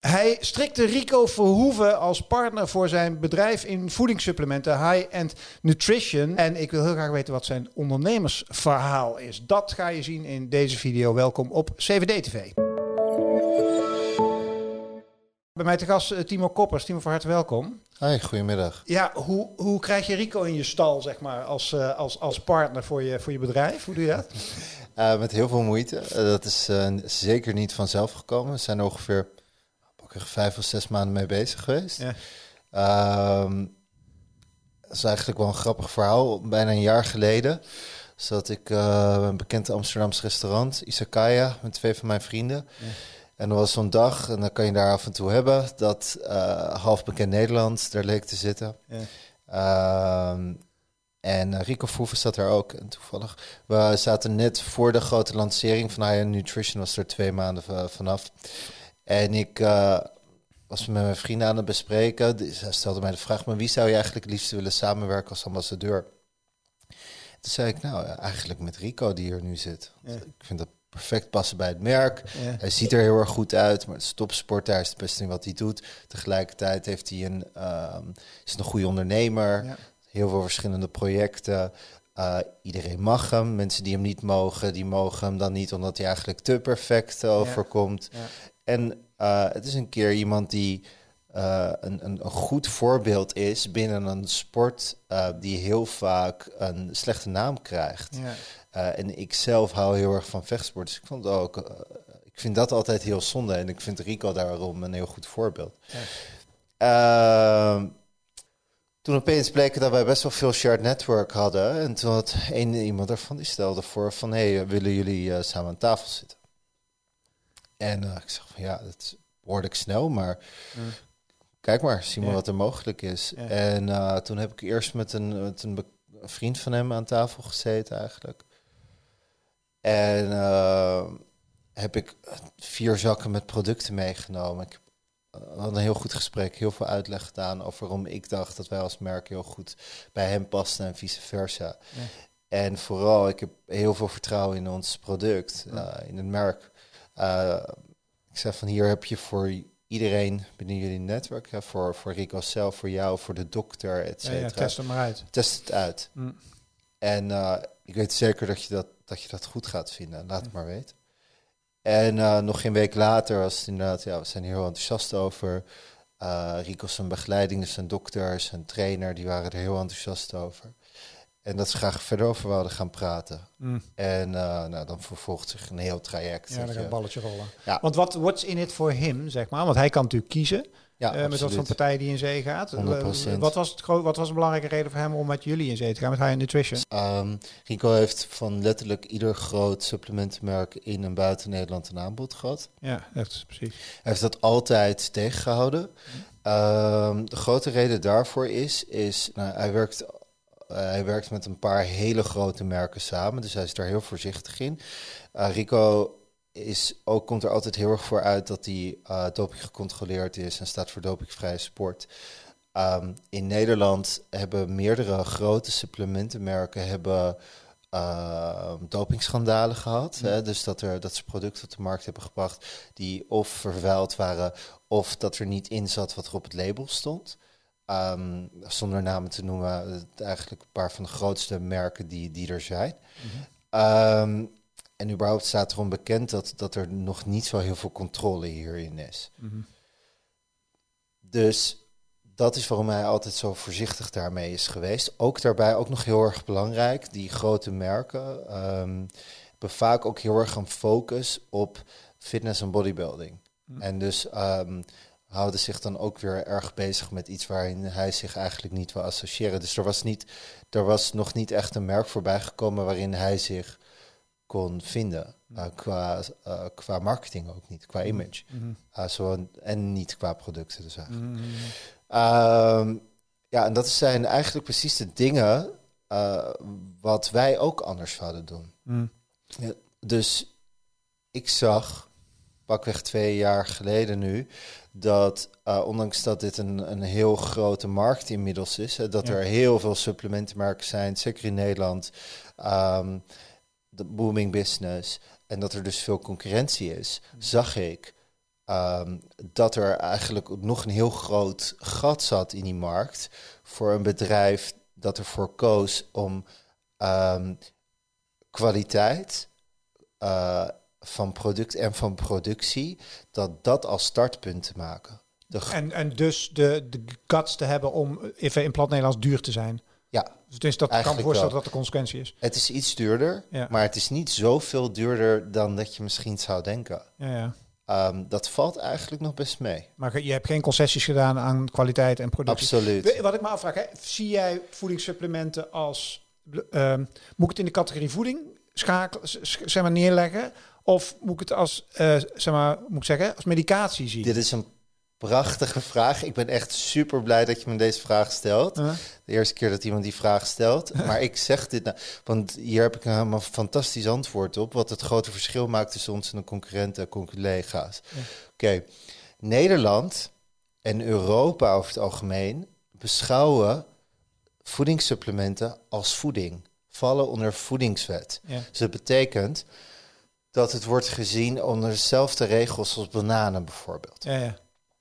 Hij strikte Rico Verhoeven als partner voor zijn bedrijf in voedingssupplementen, high-end nutrition. En ik wil heel graag weten wat zijn ondernemersverhaal is. Dat ga je zien in deze video. Welkom op CVD TV. Bij mij te gast eh, Timo Koppers. Timo, van harte welkom. Hi, goedemiddag. Ja, hoe, hoe krijg je Rico in je stal, zeg maar, als, uh, als, als partner voor je, voor je bedrijf? Hoe doe je dat? Uh, met heel veel moeite. Uh, dat is zeker niet vanzelf gekomen. We zijn ongeveer er vijf of zes maanden mee bezig geweest. Ja. Uh, dat is eigenlijk wel een grappig verhaal. Bijna een jaar geleden zat ik uh, een bekend Amsterdamse restaurant, Isakaya, met twee van mijn vrienden. Ja. En er was zo'n dag, en dan kan je daar af en toe hebben, dat uh, half bekend Nederland daar leek te zitten. Ja. Uh, en Rico Verhoeven zat er ook. En toevallig, we zaten net voor de grote lancering van High Nutrition, was er twee maanden vanaf. En ik uh, was met mijn vrienden aan het bespreken. Zij stelde mij de vraag, maar wie zou je eigenlijk het liefst willen samenwerken als ambassadeur? Toen zei ik, nou, eigenlijk met Rico die hier nu zit. Ja. Ik vind dat perfect passen bij het merk. Ja. Hij ziet er heel erg goed uit, maar het is topsporter. Hij is het beste in wat hij doet. Tegelijkertijd heeft hij een, uh, is een goede ondernemer. Ja. Heel veel verschillende projecten. Uh, iedereen mag hem. Mensen die hem niet mogen, die mogen hem dan niet omdat hij eigenlijk te perfect overkomt. En uh, het is een keer iemand die uh, een, een, een, goed voorbeeld is binnen een sport uh, die heel vaak een slechte naam krijgt. Ja. en ik zelf hou heel erg van vechtsport, dus ik vond ook, ik vind dat altijd heel zonde en ik vind Rico daarom een heel goed voorbeeld. Ja. Ehm, toen opeens bleek dat wij best wel veel shared network hadden. En toen had een iemand ervan die stelde voor van... hé, hey, willen jullie samen aan tafel zitten? En uh, ik zeg van ja, dat is behoorlijk snel, maar mm. kijk maar, zie maar wat er mogelijk is. En uh, toen heb ik eerst met een, met een vriend van hem aan tafel gezeten eigenlijk. En uh, heb ik vier zakken met producten meegenomen. Ik had een heel goed gesprek, heel veel uitleg gedaan over waarom ik dacht dat wij als merk heel goed bij hem pasten en vice versa. Ja. En vooral, ik heb heel veel vertrouwen in ons product, in het merk. Uh, ik zeg van hier heb je voor iedereen binnen jullie netwerk, hè, voor, voor Rico zelf, voor jou, voor de dokter, et cetera. Ja, ja, test het maar uit. Test het uit. Mm. En uh, ik weet zeker dat je dat, dat je dat goed gaat vinden. Laat het mm. maar weten. En uh, nog geen week later was het inderdaad, ja, we zijn hier heel enthousiast over. Uh, Rico zijn begeleiding, zijn dokters, zijn trainer, die waren er heel enthousiast over. En dat ze graag verder over wilden gaan praten. Mm. En uh, nou, dan vervolgt zich een heel traject. Ja, dan gaat een balletje rollen. Ja. Want wat what's in it voor hem, zeg maar? Want hij kan natuurlijk kiezen. Ja, uh, met wat voor partij die in zee gaat. 100%. wat, was het wat was een belangrijke reden voor hem om met jullie in zee te gaan, met High Nutrition? Um, Rico heeft van letterlijk ieder groot supplementenmerk in en buiten Nederland een aanbod gehad. Ja, echt precies. Hij heeft dat altijd tegengehouden. Mm. Um, de grote reden daarvoor is, is nou, hij werkt hij werkt met een paar hele grote merken samen, dus hij is daar heel voorzichtig in. Uh, Rico is ook, komt er altijd heel erg voor uit dat hij uh, doping gecontroleerd is en staat voor dopingvrije sport. Um, in Nederland hebben meerdere grote supplementenmerken hebben uh, dopingschandalen gehad. Hè? Dus dat, er, dat ze producten op de markt hebben gebracht die of vervuild waren of dat er niet in zat wat er op het label stond. Um, zonder namen te noemen, eigenlijk een paar van de grootste merken die, die er zijn. Mm um, en überhaupt staat erom bekend dat, dat er nog niet zo heel veel controle hierin is. Mm -hmm. Dus dat is waarom hij altijd zo voorzichtig daarmee is geweest. Ook daarbij ook nog heel erg belangrijk, die grote merken um, hebben vaak ook heel erg een focus op fitness en bodybuilding. Mm. En dus um, houden zich dan ook weer erg bezig met iets waarin hij zich eigenlijk niet wil associëren. Dus er was, niet, er was nog niet echt een merk voorbij gekomen waarin hij zich kon vinden. Uh, qua, uh, qua marketing ook niet, qua mhm. image. Mm -hmm. zo, en niet qua producten dus eigenlijk. Mm -hmm. uh, ja, en dat zijn eigenlijk precies de dingen wat wij ook anders zouden doen. Mm. Ja, dus ik zag, pakweg twee jaar geleden nu, dat uh, ondanks dat dit een, een heel grote markt inmiddels is, hè, dat er heel veel supplementenmerken zijn, zeker in Nederland, um, de booming business, en dat er dus veel concurrentie is, zag ik um, dat er eigenlijk nog een heel groot gat zat in die markt voor een bedrijf dat ervoor koos om um, kwaliteit uh, van product en van productie, dat dat als startpunt te maken. De en, en dus de, de guts te hebben om even in plat Nederlands duur te zijn. Ja. Dus dat kan me voorstellen dat de consequentie is. Het is iets duurder, ja. maar het is niet zoveel duurder dan dat je misschien zou denken. Ja, ja. Um, dat valt eigenlijk nog best mee. Maar je hebt geen concessies gedaan aan kwaliteit en productie. Absoluut. Wat ik me afvraag, hè, zie jij voedingssupplementen als... Um, moet ik het in de categorie voeding schakelen, zeg maar, neerleggen? Of moet ik het als, uh, zeg maar, moet ik zeggen, als medicatie zien? Dit is een prachtige vraag. Ik ben echt super blij dat je me deze vraag stelt. De eerste keer dat iemand die vraag stelt. maar ik zeg dit nou, want hier heb ik een, een fantastisch antwoord op. Wat het grote verschil maakt tussen ons en de concurrenten en collega's. Oké, Nederland en Europa over het algemeen beschouwen voedingssupplementen als voeding. Vallen onder voedingswet. Ja. Dus dat betekent dat het wordt gezien onder dezelfde regels als bananen bijvoorbeeld. Ja, ja.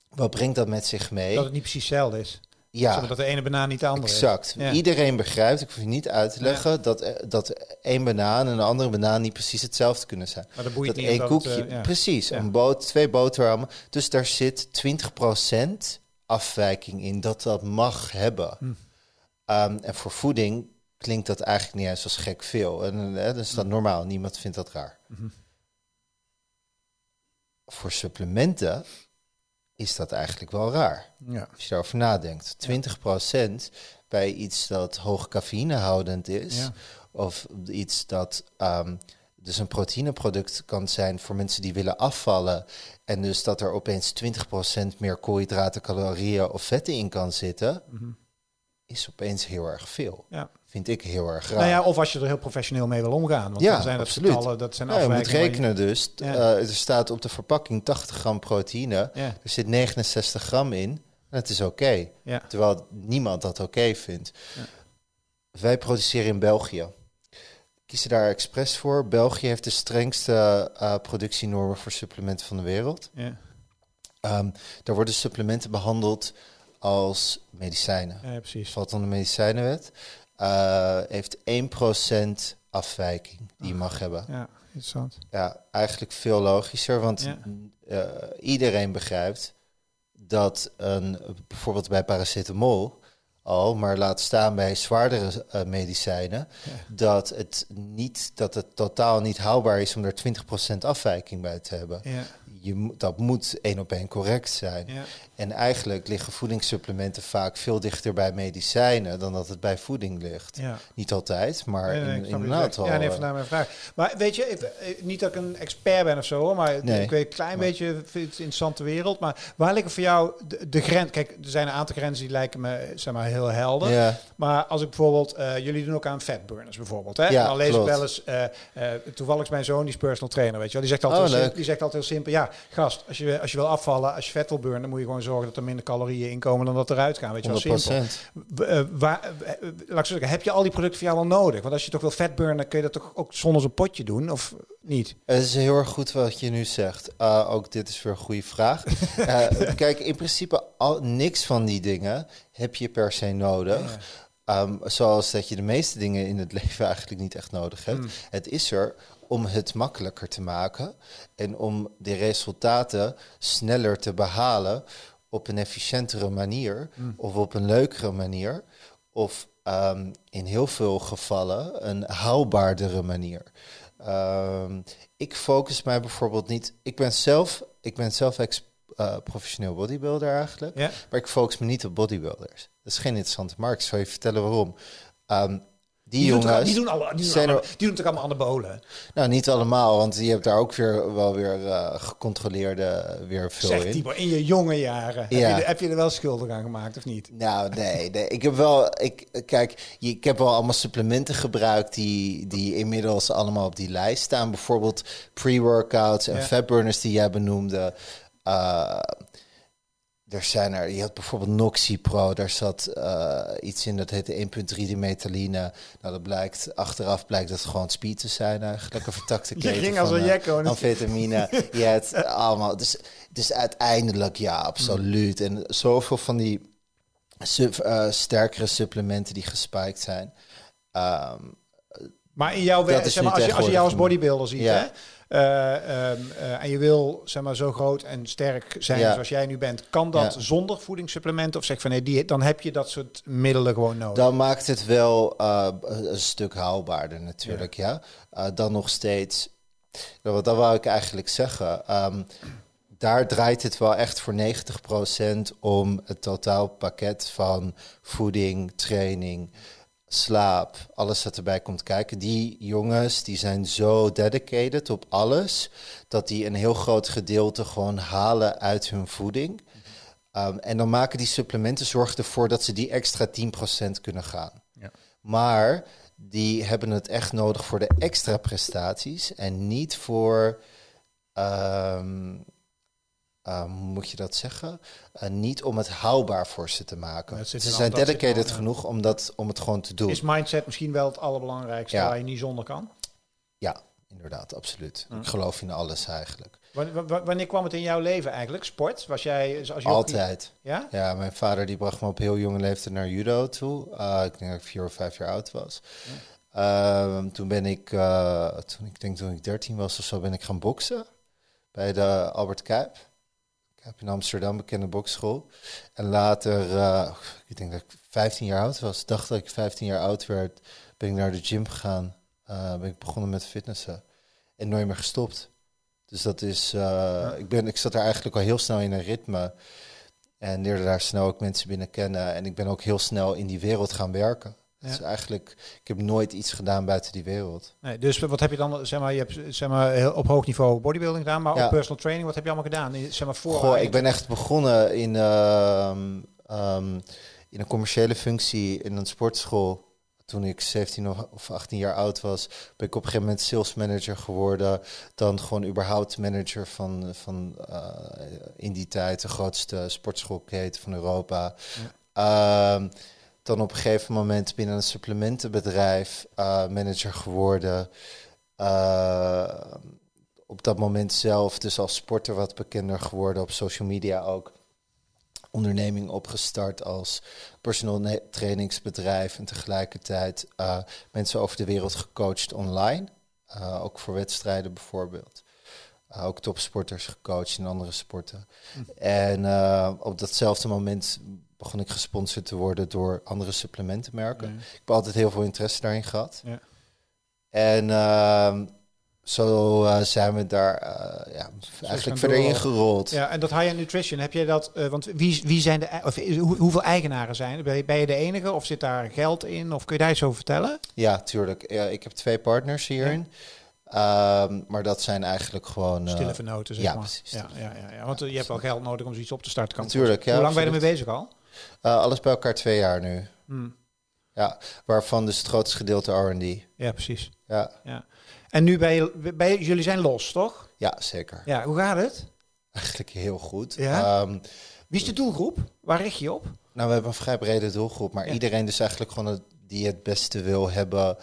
Wat brengt dat met zich mee? Dat het niet precies hetzelfde is. Ja. dat de ene banaan niet de andere exact. is. Iedereen begrijpt, ik hoef je niet uit te leggen, ja. dat, eh, dat één banaan en een andere banaan niet precies hetzelfde kunnen zijn. Maar dat boeit dat één koekje, het, uh, ja. precies, een boot, twee boterhammen. Dus daar zit 20% afwijking in dat dat mag hebben. Hm. Um, en voor voeding klinkt dat eigenlijk niet eens als gek veel. En hè, dat is dat Hm. normaal, niemand vindt dat raar. Mm -hmm. Voor supplementen is dat eigenlijk wel raar. Ja. Als je daarover nadenkt. 20% bij iets dat hoog cafeïnehoudend is, Ja. of iets dat um, dus een proteïneproduct kan zijn voor mensen die willen afvallen, en dus dat er opeens 20% meer koolhydraten, calorieën of vetten in kan zitten, is opeens heel erg veel. Ja. Vind ik heel erg raar. Nou ja, of als je er heel professioneel mee wil omgaan. Want Ja, dan zijn dat absoluut. getallen, dat zijn Ja, je moet rekenen dus. Ja. eh, er staat op de verpakking 80 gram proteïne. Ja. Er zit 69 gram in. En het is oké. Ja. Terwijl niemand dat oké vindt. Wij produceren in België. Kiezen daar expres voor. België heeft de strengste eh, productienormen voor supplementen van de wereld. Ja. Ehm, daar worden supplementen behandeld als medicijnen. Ja, ja, precies. Valt onder de medicijnenwet. Eh, heeft 1% afwijking die je mag hebben. Ja, interessant. Ja, eigenlijk veel logischer, want Ja. eh, iedereen begrijpt dat een, bijvoorbeeld bij paracetamol al, maar laat staan bij zwaardere eh, medicijnen, Ja. dat, het niet, dat het totaal niet haalbaar is om er 20% afwijking bij te hebben. Ja, Je, dat moet één op één correct zijn. ja. En eigenlijk liggen voedingssupplementen vaak veel dichter bij medicijnen dan dat het bij voeding ligt. ja. Niet altijd, maar Nee, nee, in, in een aantal. Ja, nee, eh, vandaar mijn vraag. Maar weet je, ik- eh, niet dat ik een expert ben of zo, hoor, maar Nee. ik weet een klein Maar- beetje, het interessante wereld. Maar waar liggen voor jou de, de grens? Kijk, er zijn een aantal grenzen die lijken me zeg maar, heel helder. ja, Maar als ik bijvoorbeeld, eh, jullie doen ook aan fatburners bijvoorbeeld. Hè? Ja, dan lees klopt. ik wel eens, toevallig is mijn zoon, die is personal trainer, weet je wel. Die zegt altijd, Oh, heel simpel, die zegt altijd heel simpel, ja, gast, als je, als je wil afvallen, als je vet wil burnen, dan moet je gewoon zorgen dat er minder calorieën inkomen dan dat eruit gaan, weet je wel. 100%. Simpel. Eh, waar, eh, eh, laat ik zeggen, heb je al die producten voor jou wel nodig? Want als je toch wil vet burnen, kun je dat toch ook zonder zo'n potje doen, of niet? Het is heel erg goed wat je nu zegt. Uh, ook dit is weer een goede vraag. Uh, kijk, in principe al, niks van die dingen heb je per se nodig. Um, zoals dat je de meeste dingen in het leven eigenlijk niet echt nodig hebt. Mm. Het is er om het makkelijker te maken en om de resultaten sneller te behalen op een efficiëntere manier Mm. of op een leukere manier of um, in heel veel gevallen een haalbaardere manier. Um, ik focus mij bijvoorbeeld niet. Ik ben zelf, ik ben zelf ex, uh, professioneel bodybuilder eigenlijk. Maar ik focus me niet op bodybuilders. Dat is geen interessante markt. Ik zal je vertellen waarom. Um, Die, jongens. die doen, alle, die, doen er- die doen het ook allemaal anabolen. Nou, niet allemaal, want je hebt daar ook weer wel weer eh, gecontroleerde weer veel Zeg in. Tibor, in je jonge jaren. Ja. Heb, je, er- heb je er wel schuldig aan gemaakt of niet? Nou, nee, nee. Ik heb wel. Ik, kijk, je- ik heb wel allemaal supplementen gebruikt die, die inmiddels allemaal op die lijst staan. Bijvoorbeeld pre-workouts en Ja. fatburners die jij benoemde. Eh, er zijn er, je had bijvoorbeeld Noxy Pro, daar zat eh, iets in dat heette 1.3 dimetaline. Nou, dat blijkt, achteraf blijkt dat gewoon speed te zijn eigenlijk, een vertakte Je keten ging als een eh, jekko. amfetamine. je hebt allemaal, dus, dus uiteindelijk ja, absoluut. En zoveel van die sub- eh, sterkere supplementen die gespiked zijn. Ehm, Maar in jouw werk, zeg maar, als, je, als je jou als bodybuilder ziet, Ja. hè, en je wil zeg maar, zo groot en sterk zijn Ja. zoals jij nu bent, kan dat Ja. zonder voedingssupplementen? Of zeg van nee, die, dan heb je dat soort middelen gewoon nodig. dan maakt het wel eh, een stuk haalbaarder natuurlijk, ja. Eh, dan nog steeds, nou, wat dat wou ik eigenlijk zeggen. ehm, daar draait het wel echt voor 90% om het totaalpakket van voeding, training, slaap, alles wat erbij komt kijken. Die jongens die zijn zo dedicated op alles, dat die een heel groot gedeelte gewoon halen uit hun voeding. Um, en dan maken die supplementen zorgen ervoor dat ze die extra 10% kunnen gaan. Ja. Maar die hebben het echt nodig voor de extra prestaties en niet voor, ehm, hoe moet je dat zeggen? Niet om het haalbaar voor ze te maken. Ze zijn al- dedicated al- genoeg om, dat, om het gewoon te doen. Is mindset misschien wel het allerbelangrijkste Ja. waar je niet zonder kan? Ja, inderdaad, absoluut. Ik geloof in alles eigenlijk. Wanneer, wa- wanneer kwam het in jouw leven eigenlijk? Sport? Was jij als jonkie- Altijd. Ja? Ja, mijn vader die bracht me op heel jonge leeftijd naar judo toe. Eh, ik denk dat ik vier of vijf jaar oud was. Ehm, toen ben ik, eh, toen ik denk toen ik dertien was of zo, ben ik gaan boksen bij de Albert Kuip. Kuip in Amsterdam, bekende boksschool. En later, eh, ik denk dat ik 15 jaar oud was, dacht dat ik 15 jaar oud werd, ben ik naar de gym gegaan. Eh, ben ik begonnen met fitnessen en nooit meer gestopt. Dus dat is, eh, ik, ben, ik zat er eigenlijk al heel snel in een ritme. En leerde daar snel ook mensen binnen kennen. En ik ben ook heel snel in die wereld gaan werken. Ja. Dus eigenlijk, ik heb nooit iets gedaan buiten die wereld. Nee, dus wat heb je dan, zeg maar, je hebt zeg maar, op hoog niveau bodybuilding gedaan, maar Ja. ook personal training, wat heb je allemaal gedaan? Zeg maar, voor Goh, ik ben echt begonnen in, ehm, ehm, in een commerciële functie in een sportschool. Toen ik 17 of- of 18 jaar oud was, ben ik op een gegeven moment sales manager geworden. Dan gewoon überhaupt manager van, van eh, in die tijd de grootste sportschoolketen van Europa. Ehm, dan op een gegeven moment binnen een supplementenbedrijf eh, manager geworden. Eh, op dat moment zelf dus als sporter wat bekender geworden op social media ook. Onderneming opgestart als personal trainingsbedrijf en tegelijkertijd eh, mensen over de wereld gecoacht online. Ook voor wedstrijden bijvoorbeeld. Ook topsporters gecoacht in andere sporten. En eh, op datzelfde moment begon ik gesponsord te worden door andere supplementenmerken. Ja. Ik heb altijd heel veel interesse daarin gehad. Ja. En ehm, zo eh, zijn we daar eh, ja, eigenlijk verder ingerold. Ja, en dat high-end nutrition, heb jij dat, want wie, wie zijn de, of hoe, hoeveel eigenaren zijn er? Ben je, ben je de enige of zit daar geld in? Of kun je daar iets over vertellen? Ja, tuurlijk. Ja, ik heb twee partners hierin. Ehm, maar dat zijn eigenlijk gewoon... eh, Stille vernoten, zeg ja, maar. precies. Ja, ja, ja, ja, want eh, je hebt wel geld nodig om zoiets op te starten. kan Natuurlijk, ja, Hoe lang ben je ermee bezig al? eh, alles bij elkaar twee jaar nu. Hmm. Ja, waarvan dus het grootste gedeelte R&D. Ja, precies. Ja, Ja. En nu je, ben je- jullie zijn los, toch? ja, zeker. Ja, hoe gaat het? Eigenlijk heel goed. Ja? Ehm, Wie is de doelgroep? Waar richt je op? Nou, we hebben een vrij brede doelgroep, maar iedereen dus eigenlijk gewoon het- die het beste wil hebben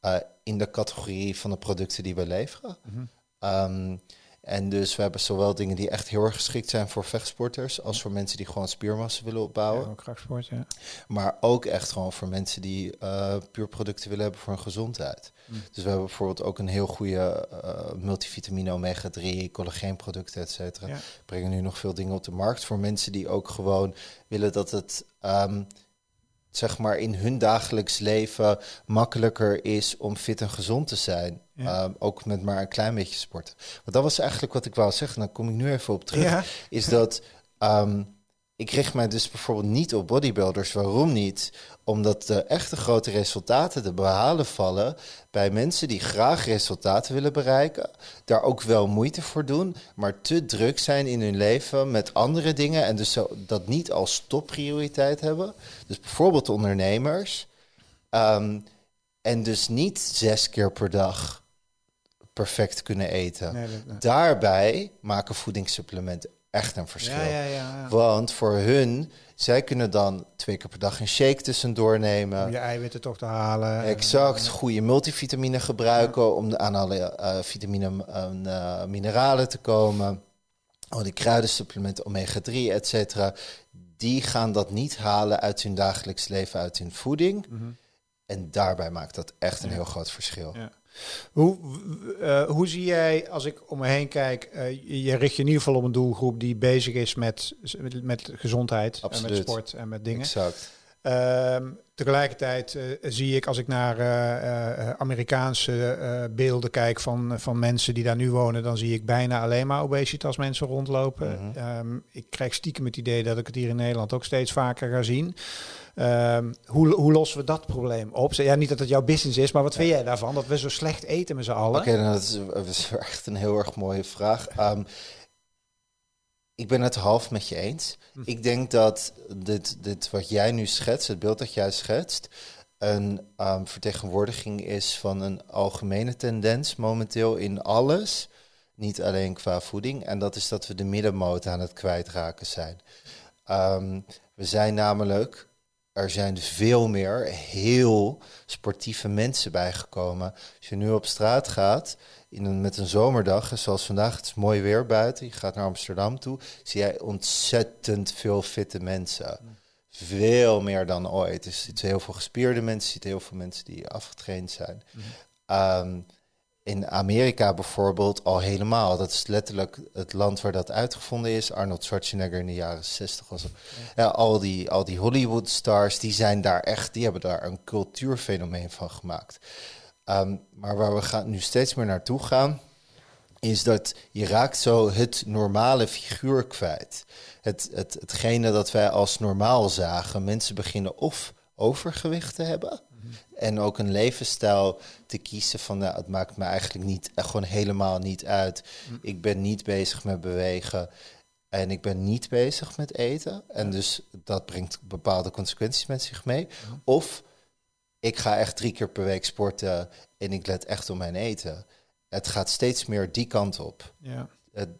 eh, in de categorie van de producten die we leveren. Mhm. Ehm, en dus we hebben zowel dingen die echt heel erg geschikt zijn voor vechtsporters, als voor mensen die gewoon spiermassa willen opbouwen. Ja, ook krachtsport, ja. Maar ook echt gewoon voor mensen die eh, puur producten willen hebben voor hun gezondheid. Mm. Dus we hebben bijvoorbeeld ook een heel goede eh, multivitamine omega-3, collageenproducten, et cetera. Ja. Brengen nu nog veel dingen op de markt voor mensen die ook gewoon willen dat het ehm, zeg maar in hun dagelijks leven makkelijker is om fit en gezond te zijn. Ja. Ehm, ook met maar een klein beetje sporten. Want dat was eigenlijk wat ik wou zeggen. Dan kom ik nu even op terug Ja. is dat ehm, ik richt mij dus bijvoorbeeld niet op bodybuilders. Waarom niet? Omdat de echte grote resultaten te behalen vallen bij mensen die graag resultaten willen bereiken. Daar ook wel moeite voor doen, maar te druk zijn in hun leven met andere dingen. En dus dat niet als topprioriteit hebben. Dus bijvoorbeeld ondernemers. Ehm, en dus niet zes keer per dag perfect kunnen eten. Daarbij maken voedingssupplementen echt een verschil. Ja, ja, ja, Want voor hun, zij kunnen dan twee keer per dag een shake tussendoor nemen. Om je eiwitten toch te halen. Exact, goede multivitamine gebruiken om aan alle uh, vitamine en uh, mineralen te komen. Al die kruidensupplementen, omega-3, et cetera. Die gaan dat niet halen uit hun dagelijks leven, uit hun voeding. Mhm. En daarbij maakt dat echt een heel groot verschil. Ja. Hoe, uh, hoe zie jij, als ik om me heen kijk, uh, je richt je in ieder geval op een doelgroep die bezig is met, met, met gezondheid en met sport en met dingen. Exact. Uh, tegelijkertijd uh, zie ik als ik naar Amerikaanse beelden kijk van, van mensen die daar nu wonen, dan zie ik bijna alleen maar obesitas mensen rondlopen. Mm -hmm. ik krijg stiekem het idee dat ik het hier in Nederland ook steeds vaker ga zien. Um, hoe, hoe lossen we dat probleem op? Ja, niet dat het jouw business is, maar wat vind jij daarvan? Dat we zo slecht eten met z'n allen? Oké, nou, dat, is, echt een heel erg mooie vraag. Um, ik ben het half met je eens. Hm. Ik denk dat dit, dit wat jij nu schetst, het beeld dat jij schetst, een um, vertegenwoordiging is van een algemene tendens momenteel in alles. Niet alleen qua voeding. En dat is dat we de middenmoot aan het kwijtraken zijn. Um, we zijn namelijk er zijn veel meer heel sportieve mensen bijgekomen. Als je nu op straat gaat, in een, met een zomerdag, zoals vandaag, het is mooi weer buiten, je gaat naar Amsterdam toe, zie jij ontzettend veel fitte mensen. Veel meer dan ooit. Dus je ziet heel veel gespierde mensen, je ziet heel veel mensen die afgetraind zijn. Mm in Amerika bijvoorbeeld al helemaal. Dat is letterlijk het land waar dat uitgevonden is. Arnold Schwarzenegger in de jaren 60 was het. Ja, al die, al die Hollywood stars, die zijn daar echt, die hebben daar een cultuurfenomeen van gemaakt. Ehm, maar waar we gaan, nu steeds meer naartoe gaan, is dat je raakt zo het normale figuur kwijt. Het, het, hetgene dat wij als normaal zagen. Mensen beginnen of overgewicht te hebben en ook een levensstijl te kiezen van, nou, het maakt me eigenlijk niet, eh, gewoon helemaal niet uit. Mm. Ik ben niet bezig met bewegen en ik ben niet bezig met eten. En dus dat brengt bepaalde consequenties met zich mee. Of ik ga echt drie keer per week sporten en ik let echt op mijn eten. Het gaat steeds meer die kant op. Ja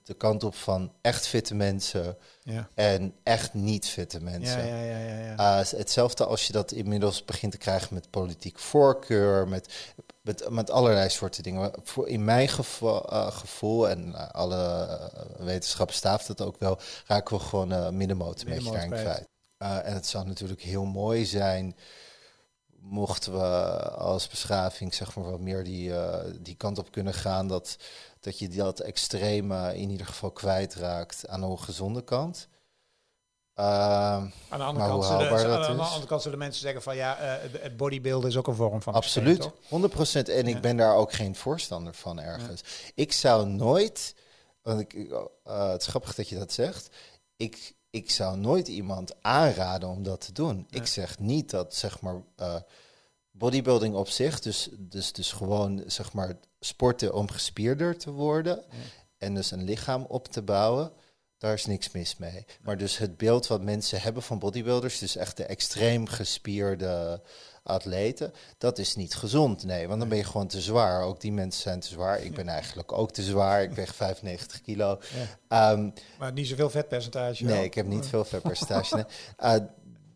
de kant op van echt fitte mensen ja. en echt niet fitte mensen. Ja, ja, ja, ja, uh, hetzelfde als je dat inmiddels begint te krijgen met politiek voorkeur, met, met, met allerlei soorten dingen. Voor, in mijn gevo uh, gevoel, en uh, alle wetenschappen staaft het ook wel, raken we gewoon middenmoot een beetje daarin kwijt. en het zou natuurlijk heel mooi zijn mochten we als beschaving zeg maar wat meer die, die kant op kunnen gaan dat dat je dat extreme in ieder geval kwijtraakt aan de ongezonde kant. Uh, aan de andere kant, zullen, aan de andere kant zullen mensen zeggen van ja, uh, het bodybuilden is ook een vorm van Absoluut, 100%. En ik ben daar ook geen voorstander van ergens. Ik zou nooit, want ik, uh, het is grappig dat je dat zegt, ik, ik zou nooit iemand aanraden om dat te doen. Ik zeg niet dat zeg maar uh, bodybuilding op zich, dus, dus, dus gewoon zeg maar sporten om gespierder te worden en dus een lichaam op te bouwen, daar is niks mis mee. Maar dus het beeld wat mensen hebben van bodybuilders, dus echt de extreem gespierde atleten, dat is niet gezond. Nee, want dan ben je gewoon te zwaar. Ook die mensen zijn te zwaar. Ik ben eigenlijk ook te zwaar. Ik weeg 95 kilo. Ehm, maar niet zoveel vetpercentage. Nee, ik heb niet veel vetpercentage. nee. Uh,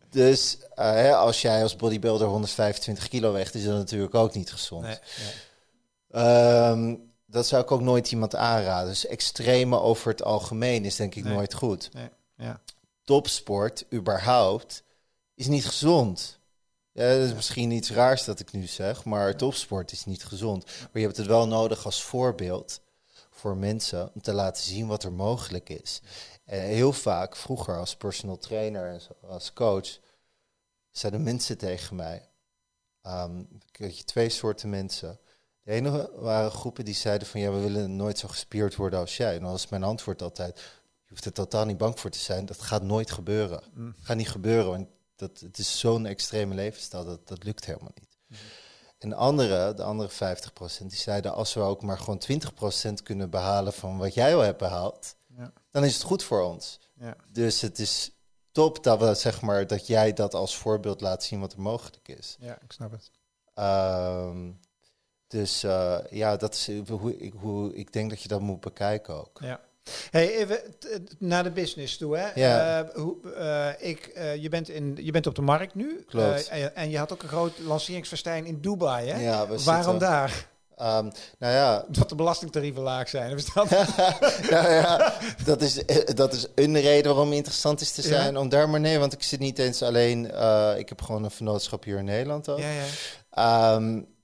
dus uh, als jij als bodybuilder 125 kilo weegt, is dat natuurlijk ook niet gezond. Nee, ehm, dat zou ik ook nooit iemand aanraden. Dus extreme over het algemeen is denk ik nooit goed. Nee, ja. Topsport, überhaupt, is niet gezond. Ja, dat is misschien iets raars dat ik nu zeg, maar topsport is niet gezond. Maar je hebt het wel nodig als voorbeeld voor mensen om te laten zien wat er mogelijk is. En heel vaak, vroeger als personal trainer en als coach, zeiden mensen tegen mij. Um, je twee soorten mensen. De ene waren groepen die zeiden van ja, we willen nooit zo gespierd worden als jij. En dan was mijn antwoord altijd, je hoeft er totaal niet bang voor te zijn. Dat gaat nooit gebeuren. Mm. Gaat niet gebeuren, want dat, het is zo'n extreme levensstijl, dat, dat lukt helemaal niet. Mm. En andere, de andere 50%, die zeiden als we ook maar gewoon 20% kunnen behalen van wat jij al hebt behaald, ja. dan is het goed voor ons. Ja. Dus het is top dat, we, zeg maar, dat jij dat als voorbeeld laat zien wat er mogelijk is. Ja, ik snap het. Ehm, dus uh, ja, dat is hoe ik, hoe ik denk dat je dat moet bekijken ook. Ja. Hey, even naar de business toe. Hè? Ja. Uh, hoe, uh, ik, uh, je, bent in, je bent op de markt nu. Klopt. En, en, je had ook een groot lanceringsfestijn in Dubai. Hè? Ja, Waarom daar? Um, nou ja. Dat de belastingtarieven laag zijn. Dat? nou ja, dat is, dat is een reden waarom het interessant is te zijn. Ja. Om daar maar nee, want ik zit niet eens alleen. ik heb gewoon een vernootschap hier in Nederland ook. Ja, ja. Um,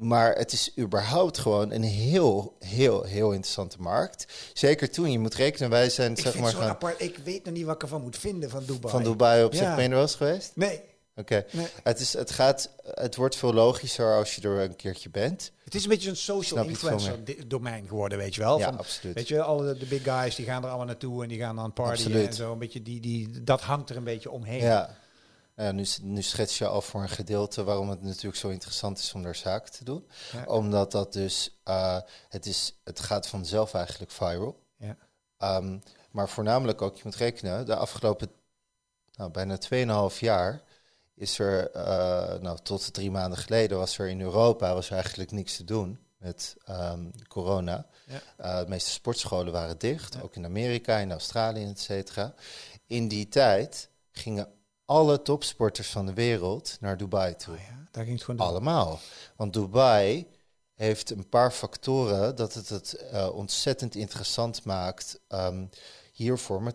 maar het is überhaupt gewoon een heel, heel, heel interessante markt. Zeker toen je moet rekenen, wij zijn ik zeg maar. Gaan... Apart. Ik weet nog niet wat ik ervan moet vinden van Dubai. Van Dubai op zich ben je er wel eens geweest? Nee. Oké. Nee. Het, is, het, gaat, het wordt veel logischer als je er een keertje bent. Het is een beetje een social influencer domein geworden, weet je wel. Ja, absoluut. Weet je, alle de big guys die gaan er allemaal naartoe en die gaan aan party en zo. Een beetje die, die, dat hangt er een beetje omheen. Ja. Ja, nu, nu schets je al voor een gedeelte waarom het natuurlijk zo interessant is om daar zaken te doen. Omdat dat dus, uh, het, is, het gaat vanzelf eigenlijk viral. Ja. Um, maar voornamelijk ook, je moet rekenen, de afgelopen nou, bijna 2,5 jaar is er, uh, nou tot drie maanden geleden was er in Europa was er eigenlijk niks te doen met um, corona. Ja. Uh, de meeste sportscholen waren dicht, ja. ook in Amerika, in Australië, et cetera. In die tijd gingen alle topsporters van de wereld naar Dubai toe. Oh ja, daar ging het gewoon Allemaal. Want Dubai heeft een paar factoren dat het het uh, ontzettend interessant maakt um, hiervoor. Maar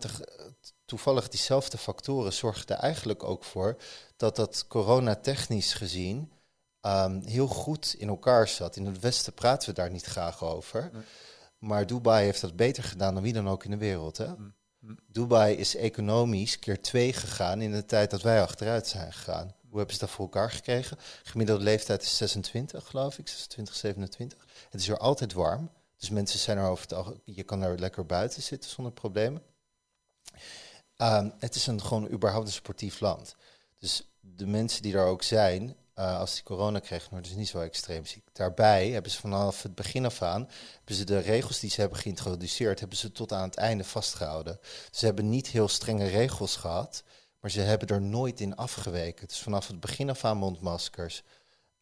toevallig diezelfde factoren zorgden eigenlijk ook voor dat dat coronatechnisch gezien um, heel goed in elkaar zat. In het Westen praten we daar niet graag over. Nee. Maar Dubai heeft dat beter gedaan dan wie dan ook in de wereld. Hè? Mm. Dubai is economisch keer twee gegaan in de tijd dat wij achteruit zijn gegaan. Hoe hebben ze dat voor elkaar gekregen? Gemiddelde leeftijd is 26, geloof ik, 26, 27. Het is er altijd warm. Dus mensen zijn er over het algemeen, je kan er lekker buiten zitten zonder problemen. Um, het is een gewoon überhaupt een sportief land. Dus de mensen die daar ook zijn, uh, als die corona kregen, worden ze niet zo extreem ziek. Daarbij hebben ze vanaf het begin af aan, hebben ze de regels die ze hebben geïntroduceerd, hebben ze tot aan het einde vastgehouden. Ze hebben niet heel strenge regels gehad, maar ze hebben er nooit in afgeweken. Dus vanaf het begin af aan mondmaskers,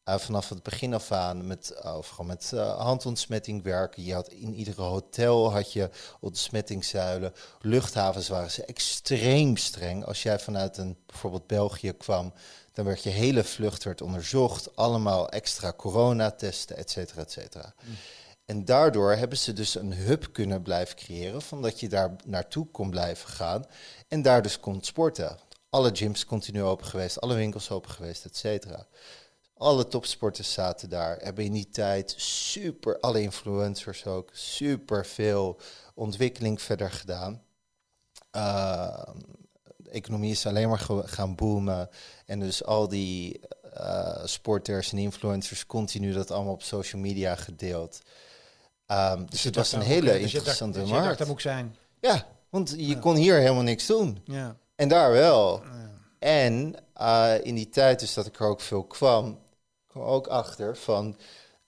uh, vanaf het begin af aan met, uh, met handontsmetting werken. Je had in iedere hotel had je ontsmettingszuilen. Luchthavens waren ze extreem streng. Als jij vanuit een bijvoorbeeld België kwam, dan werd je hele vlucht werd onderzocht, allemaal extra coronatesten, et cetera, et cetera. Mm. En daardoor hebben ze dus een hub kunnen blijven creëren, van dat je daar naartoe kon blijven gaan en daar dus kon sporten. Alle gyms continu open geweest, alle winkels open geweest, et cetera. Alle topsporters zaten daar, hebben in die tijd super, alle influencers ook, super veel ontwikkeling verder gedaan. Uh, economie is alleen maar gaan boomen. En dus al die uh, sporters en influencers continu dat allemaal op social media gedeeld. Um, dus, het was een hele ook, interessante dus markt. dat moet zijn. Ja, want je kon hier helemaal niks doen. Ja. En daar wel. Ja. En uh, in die tijd dus dat ik er ook veel kwam, kwam ook achter van,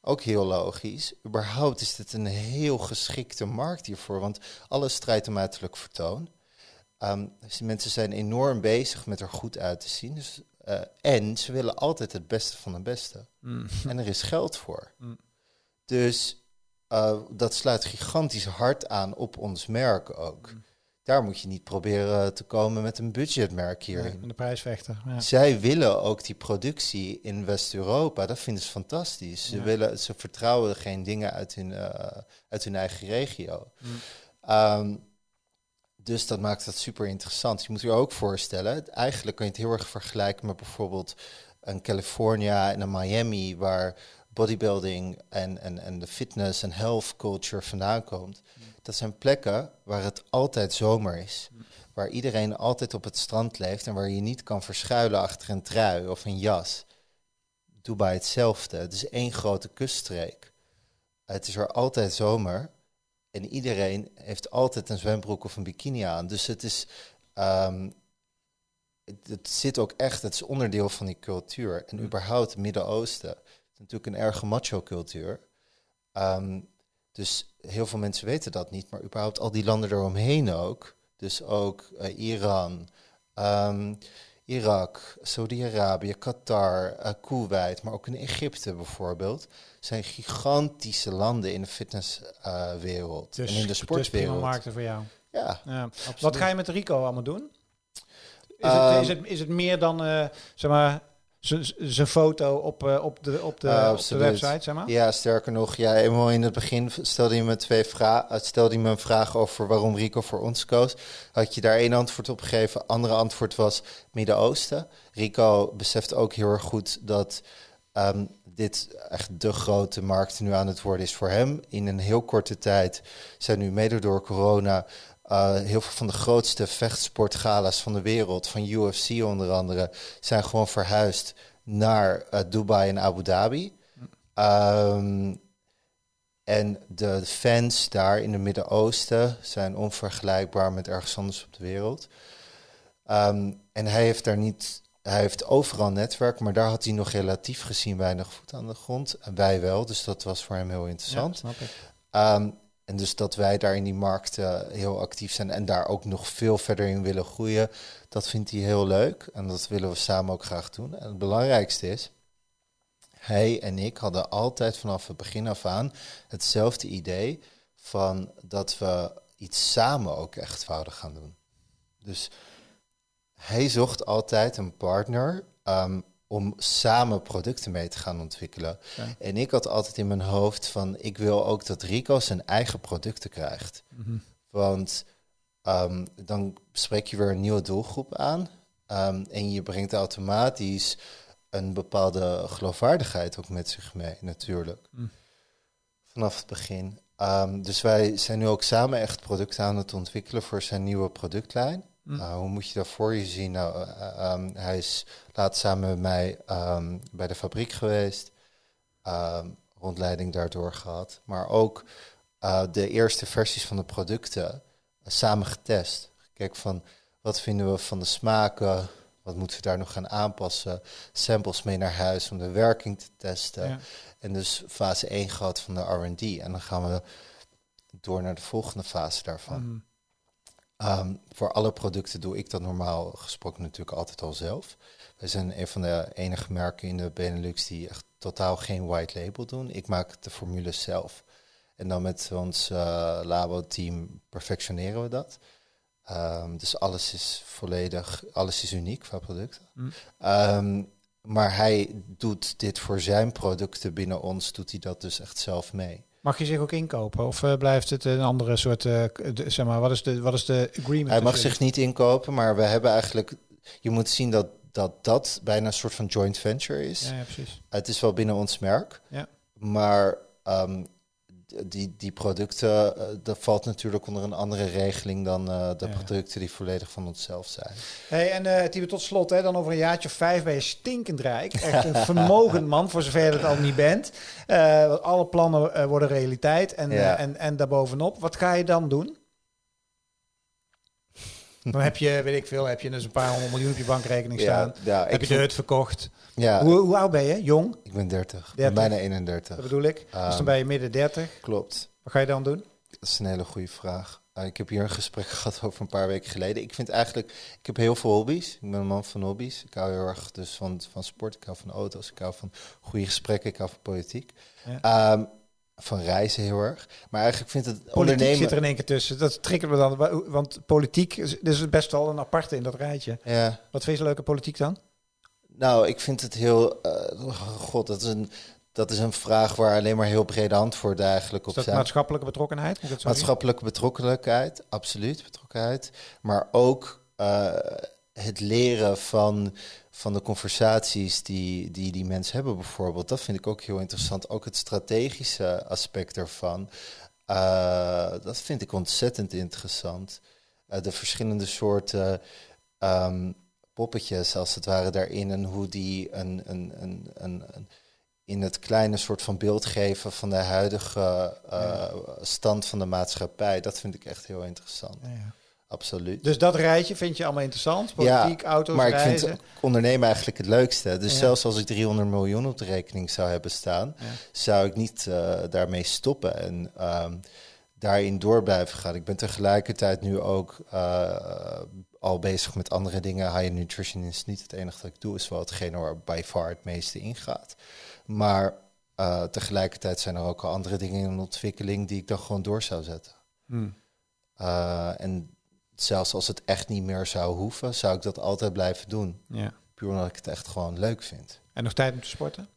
ook heel logisch, überhaupt is dit een heel geschikte markt hiervoor. Want alles strijdt om uiterlijk vertoon. Um, dus mensen zijn enorm bezig met er goed uit te zien. Dus, uh, en ze willen altijd het beste van de beste. Mm. En er is geld voor. Mm. Dus uh, dat sluit gigantisch hard aan op ons merk ook. Mm. Daar moet je niet proberen te komen met een budgetmerk hierin. Nee, de prijsvechter. Ja. Zij willen ook die productie in West-Europa. Dat vinden ze fantastisch. Ze, willen, ze vertrouwen geen dingen uit hun, uh, uit hun eigen regio. Um, dus dat maakt het super interessant. Je moet je ook voorstellen, eigenlijk kan je het heel erg vergelijken met bijvoorbeeld een California en een Miami, waar bodybuilding en, en, en de fitness en health culture vandaan komt. Dat zijn plekken waar het altijd zomer is. Waar iedereen altijd op het strand leeft en waar je niet kan verschuilen achter een trui of een jas. Dubai hetzelfde. Het is één grote kuststreek. Het is er altijd zomer. En iedereen heeft altijd een zwembroek of een bikini aan. Dus het is. Um, het, zit ook echt, het is onderdeel van die cultuur. En überhaupt het Midden-Oosten. Het is natuurlijk een erge macho-cultuur. Ehm, dus heel veel mensen weten dat niet, maar überhaupt al die landen eromheen ook. Dus ook uh, Iran, um, Irak, Saudi-Arabië, Qatar, uh, Kuwait, maar ook in Egypte bijvoorbeeld, zijn gigantische landen in de fitnesswereld uh, dus, en in de sportwereld. Dus markten voor jou. Ja, ja. Wat ga je met Rico allemaal doen? Is, het, is, ehm, het, is het meer dan, uh, zeg maar, zijn foto op, uh, op, de, op, de, op de website, zeg maar? Ja, sterker nog, ja, eenmaal in het begin stelde je me, twee vragen, stelde je me een vraag over waarom Rico voor ons koos. Had je daar één antwoord op gegeven. Andere antwoord was Midden-Oosten. Rico beseft ook heel erg goed dat um, dit echt de grote markt nu aan het worden is voor hem. In een heel korte tijd zijn nu mede door corona uh, heel veel van de grootste vechtsportgala's van de wereld, van UFC onder andere, zijn gewoon verhuisd naar uh, Dubai en Abu Dhabi. Um, en de fans daar in het Midden-Oosten zijn onvergelijkbaar met ergens anders op de wereld. Um, en hij heeft daar niet, hij heeft overal netwerk, maar daar had hij nog relatief gezien weinig voet aan de grond. En wij wel, dus dat was voor hem heel interessant. Ja, snap ik. Um, en dus dat wij daar in die markt heel actief zijn en daar ook nog veel verder in willen groeien, dat vindt hij heel leuk. En dat willen we samen ook graag doen. En het belangrijkste is, hij en ik hadden altijd vanaf het begin af aan hetzelfde idee van dat we iets samen ook echt wouden gaan doen. Dus hij zocht altijd een partner um, om samen producten mee te gaan ontwikkelen. En ik had altijd in mijn hoofd van, ik wil ook dat Rico zijn eigen producten krijgt. Mhm. Want um, dan spreek je weer een nieuwe doelgroep aan. Um, en je brengt automatisch een bepaalde geloofwaardigheid ook met zich mee, natuurlijk. Mhm. Vanaf het begin. Um, dus wij zijn nu ook samen echt producten aan het ontwikkelen voor zijn nieuwe productlijn. Hm. Uh, hoe moet je dat voor je zien? Nou, uh, um, hij is laat samen met mij um, bij de fabriek geweest, um, rondleiding daardoor gehad, maar ook uh, de eerste versies van de producten samen getest. Kijk van wat vinden we van de smaken, wat moeten we daar nog gaan aanpassen, samples mee naar huis om de werking te testen. Ja. En dus fase 1 gehad van de R&D en dan gaan we door naar de volgende fase daarvan. Mm. Um, voor alle producten doe ik dat normaal gesproken natuurlijk altijd al zelf. We zijn een van de enige merken in de Benelux die echt totaal geen white label doen. Ik maak de formules zelf. En dan met ons uh, labo-team perfectioneren we dat. Um, dus alles is volledig, alles is uniek qua producten. Mm. Um, maar hij doet dit voor zijn producten binnen ons, doet hij dat dus echt zelf mee. Mag je zich ook inkopen of uh, blijft het een andere soort, uh, zeg maar, wat is de, wat is de agreement? Hij mag zich niet inkopen, maar we hebben eigenlijk, je moet zien dat dat, dat bijna een soort van joint venture is. Ja, ja precies. Het is wel binnen ons merk, ja. maar um, die, die producten, uh, dat valt natuurlijk onder een andere regeling dan uh, de producten die volledig van onszelf zijn. Hey, en uh, Tibet, tot slot, hè, dan over een jaartje of vijf ben je stinkend rijk. Echt een vermogend man, voor zover je het al niet bent. alle plannen worden realiteit en, ja. en, en daarbovenop. Wat ga je dan doen? Dan heb je, weet ik veel, heb je dus een paar honderd miljoen op je bankrekening staan. Ja, heb je de hut verkocht. Ja. Hoe, hoe, oud ben je? Jong? Ik ben 30. Bijna 31. Dat bedoel ik. dus dan ehm, ben je midden 30. Klopt. Wat ga je dan doen? Dat is een hele goede vraag. Uh, ik heb hier een gesprek gehad over een paar weken geleden. Ik vind eigenlijk, ik heb heel veel hobby's. Ik ben een man van hobby's. Ik hou heel erg dus van, van sport. Ik hou van auto's. Ik hou van goede gesprekken. Ik hou van politiek. Ja. Um, van reizen heel erg. Maar eigenlijk vindt het politiek ondernemen... zit er in één keer tussen. Dat triggert me dan. Want politiek is best wel een aparte in dat rijtje. Ja. Wat vind je leuke politiek dan? Nou, ik vind het heel... Uh, God, dat is, een, dat is een vraag waar alleen maar heel brede antwoorden eigenlijk op zijn. maatschappelijke betrokkenheid? maatschappelijke betrokkenheid, absoluut betrokkenheid. Maar ook uh, het leren van van de conversaties die, die die mensen hebben bijvoorbeeld. Dat vind ik ook heel interessant. Ook het strategische aspect ervan. Uh, dat vind ik ontzettend interessant. Uh, de verschillende soorten um, poppetjes, als het ware, daarin. En hoe die een, een, een, een, een in het kleine soort van beeld geven van de huidige uh, stand van de maatschappij. Dat vind ik echt heel interessant. Ja, Absoluut. Dus dat rijtje vind je allemaal interessant? Politiek, ja, auto's, maar ik vind ondernemen eigenlijk het leukste. Dus zelfs als ik 300 miljoen op de rekening zou hebben staan, zou ik niet uh, daarmee stoppen en um, daarin door blijven gaan. Ik ben tegelijkertijd nu ook uh, al bezig met andere dingen. High nutrition is niet het enige dat ik doe, is wel hetgene waar by far het meeste ingaat. Maar uh, tegelijkertijd zijn er ook al andere dingen in ontwikkeling die ik dan gewoon door zou zetten. Hmm. Uh, en zelfs als het echt niet meer zou hoeven, zou ik dat altijd blijven doen. Ja. Puur omdat ik het echt gewoon leuk vind. En nog tijd om te sporten?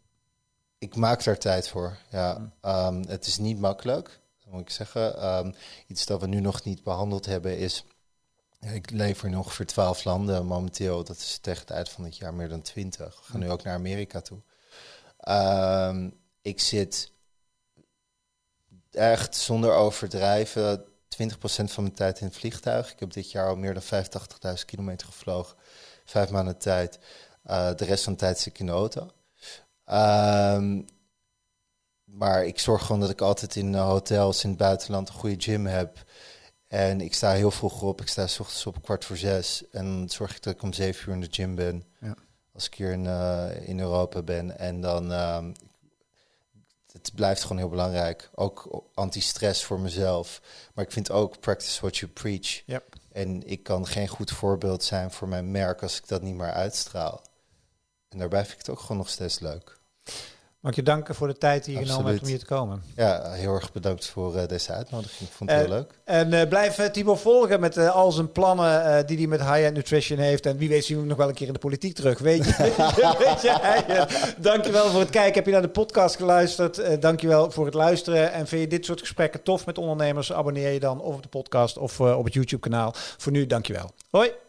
Ik maak daar tijd voor, ja. Hmm. Um, het is niet makkelijk, moet ik zeggen. Um, iets dat we nu nog niet behandeld hebben is... Ik leef in ongeveer twaalf landen momenteel. Dat is tegen het eind van het jaar meer dan twintig. We gaan hmm. nu ook naar Amerika toe. Um, ik zit echt zonder overdrijven 20% van mijn tijd in het vliegtuig. Ik heb dit jaar al meer dan 85.000 kilometer gevlogen. Vijf maanden tijd. Uh, de rest van de tijd zit ik in de auto. Um, maar ik zorg gewoon dat ik altijd in hotels in het buitenland een goede gym heb. En ik sta heel vroeg op. Ik sta s ochtends op kwart voor zes. En zorg ik dat ik om zeven uur in de gym ben. Ja als ik hier in, uh, in Europa ben. En dan, uh, het blijft gewoon heel belangrijk. Ook anti-stress voor mezelf. Maar ik vind ook practice what you preach. Yep. En ik kan geen goed voorbeeld zijn voor mijn merk als ik dat niet meer uitstraal. En daarbij vind ik het ook gewoon nog steeds leuk. Mag ik je danken voor de tijd die je genomen hebt om hier te komen. Ja, heel erg bedankt voor uh, deze uitnodiging. Ik vond het heel leuk. En uh, blijf Timo volgen met al zijn plannen die hij met High-End Nutrition heeft. En wie weet zien we hem nog wel een keer in de politiek terug. Weet je, weet je Dankjewel voor het kijken. Heb je naar de podcast geluisterd? dankjewel voor het luisteren. En vind je dit soort gesprekken tof met ondernemers? Abonneer je dan of op de podcast of op het YouTube kanaal. Voor nu, dankjewel. Hoi!